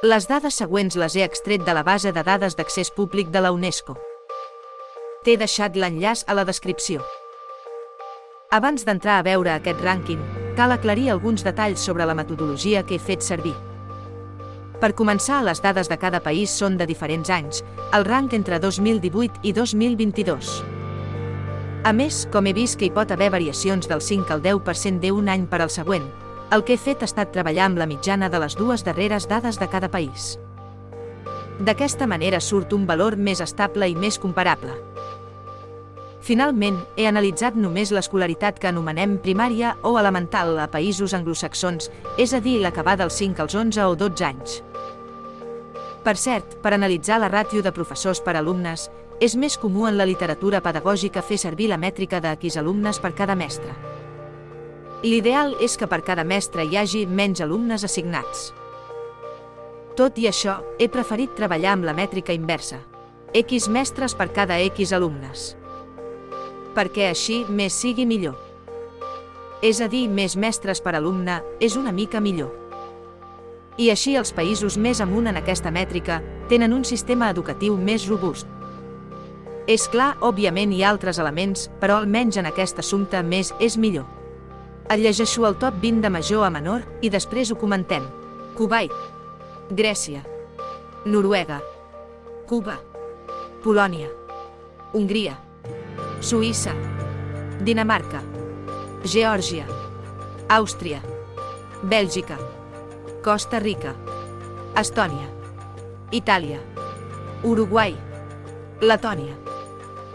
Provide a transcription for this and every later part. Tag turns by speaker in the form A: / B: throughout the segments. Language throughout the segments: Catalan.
A: Les dades següents les he extret de la base de dades d'accés públic de la UNESCO. T'he deixat l'enllaç a la descripció. Abans d'entrar a veure aquest rànquing, cal aclarir alguns detalls sobre la metodologia que he fet servir. Per començar, les dades de cada país són de diferents anys, el rang entre 2018 i 2022. A més, com he vist que hi pot haver variacions del 5 al 10% d'un any per al següent, el que he fet ha estat treballar amb la mitjana de les dues darreres dades de cada país. D'aquesta manera surt un valor més estable i més comparable. Finalment, he analitzat només l'escolaritat que anomenem primària o elemental a països anglosaxons, és a dir, l'acabar dels 5 als 11 o 12 anys. Per cert, per analitzar la ràtio de professors per alumnes, és més comú en la literatura pedagògica fer servir la mètrica de X alumnes per cada mestre. L'ideal és que per cada mestre hi hagi menys alumnes assignats. Tot i això, he preferit treballar amb la mètrica inversa. X mestres per cada X alumnes. Perquè així més sigui millor. És a dir, més mestres per alumne és una mica millor. I així els països més amunt en aquesta mètrica tenen un sistema educatiu més robust. És clar, òbviament hi ha altres elements, però almenys en aquest assumpte més és millor. El llegeixo el top 20 de major a menor i després ho comentem. Kuwait, Grècia, Noruega, Cuba, Polònia, Hongria, Suïssa, Dinamarca, Geòrgia, Àustria, Bèlgica, Costa Rica, Estònia, Itàlia, Uruguai, Letònia,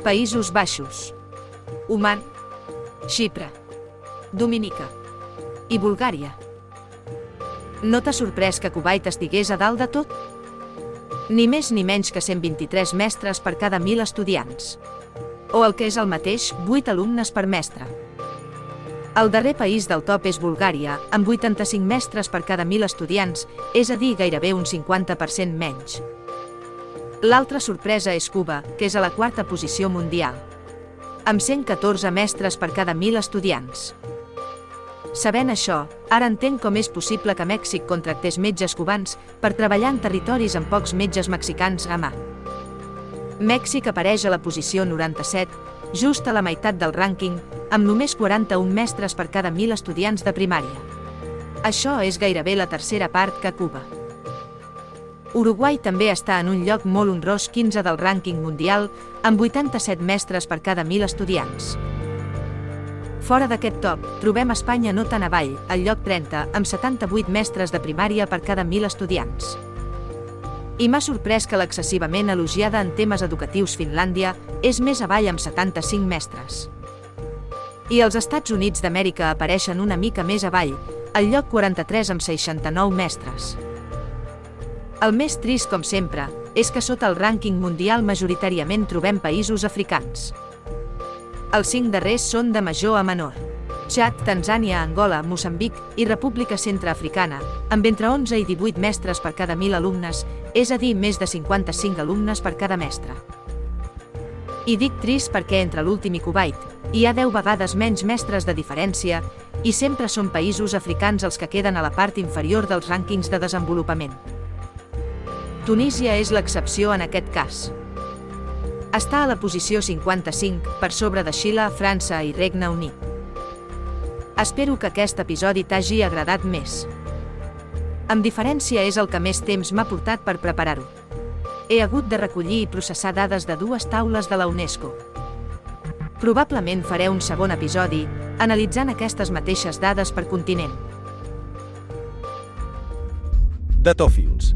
A: Països Baixos, Oman, Xipre, Dominica i Bulgària. No t'ha sorprès que Kuwait estigués a dalt de tot? Ni més ni menys que 123 mestres per cada 1.000 estudiants. O el que és el mateix, 8 alumnes per mestre. El darrer país del top és Bulgària, amb 85 mestres per cada 1.000 estudiants, és a dir, gairebé un 50% menys. L'altra sorpresa és Cuba, que és a la quarta posició mundial, amb 114 mestres per cada 1.000 estudiants. Sabent això, ara entenc com és possible que Mèxic contractés metges cubans per treballar en territoris amb pocs metges mexicans a mà. Mèxic apareix a la posició 97, just a la meitat del rànquing, amb només 41 mestres per cada 1.000 estudiants de primària. Això és gairebé la tercera part que Cuba. Uruguai també està en un lloc molt honrós 15 del rànquing mundial, amb 87 mestres per cada 1.000 estudiants. Fora d'aquest top, trobem Espanya no tan avall, al lloc 30, amb 78 mestres de primària per cada 1.000 estudiants. I m'ha sorprès que l'excessivament elogiada en temes educatius Finlàndia és més avall amb 75 mestres. I els Estats Units d'Amèrica apareixen una mica més avall, al lloc 43 amb 69 mestres. El més trist, com sempre, és que sota el rànquing mundial majoritàriament trobem països africans. Els cinc darrers són de major a menor. Txad, Tanzània, Angola, Moçambic i República Centreafricana, amb entre 11 i 18 mestres per cada 1.000 alumnes, és a dir, més de 55 alumnes per cada mestre. I dic trist perquè entre l'últim i Kuwait hi ha 10 vegades menys mestres de diferència i sempre són països africans els que queden a la part inferior dels rànquings de desenvolupament. Tunísia és l'excepció en aquest cas. Està a la posició 55, per sobre de Xile, França i Regne Unit. Espero que aquest episodi t'hagi agradat més. Amb diferència és el que més temps m'ha portat per preparar-ho. He hagut de recollir i processar dades de dues taules de la UNESCO. Probablement faré un segon episodi, analitzant aquestes mateixes dades per continent.
B: Datòfils.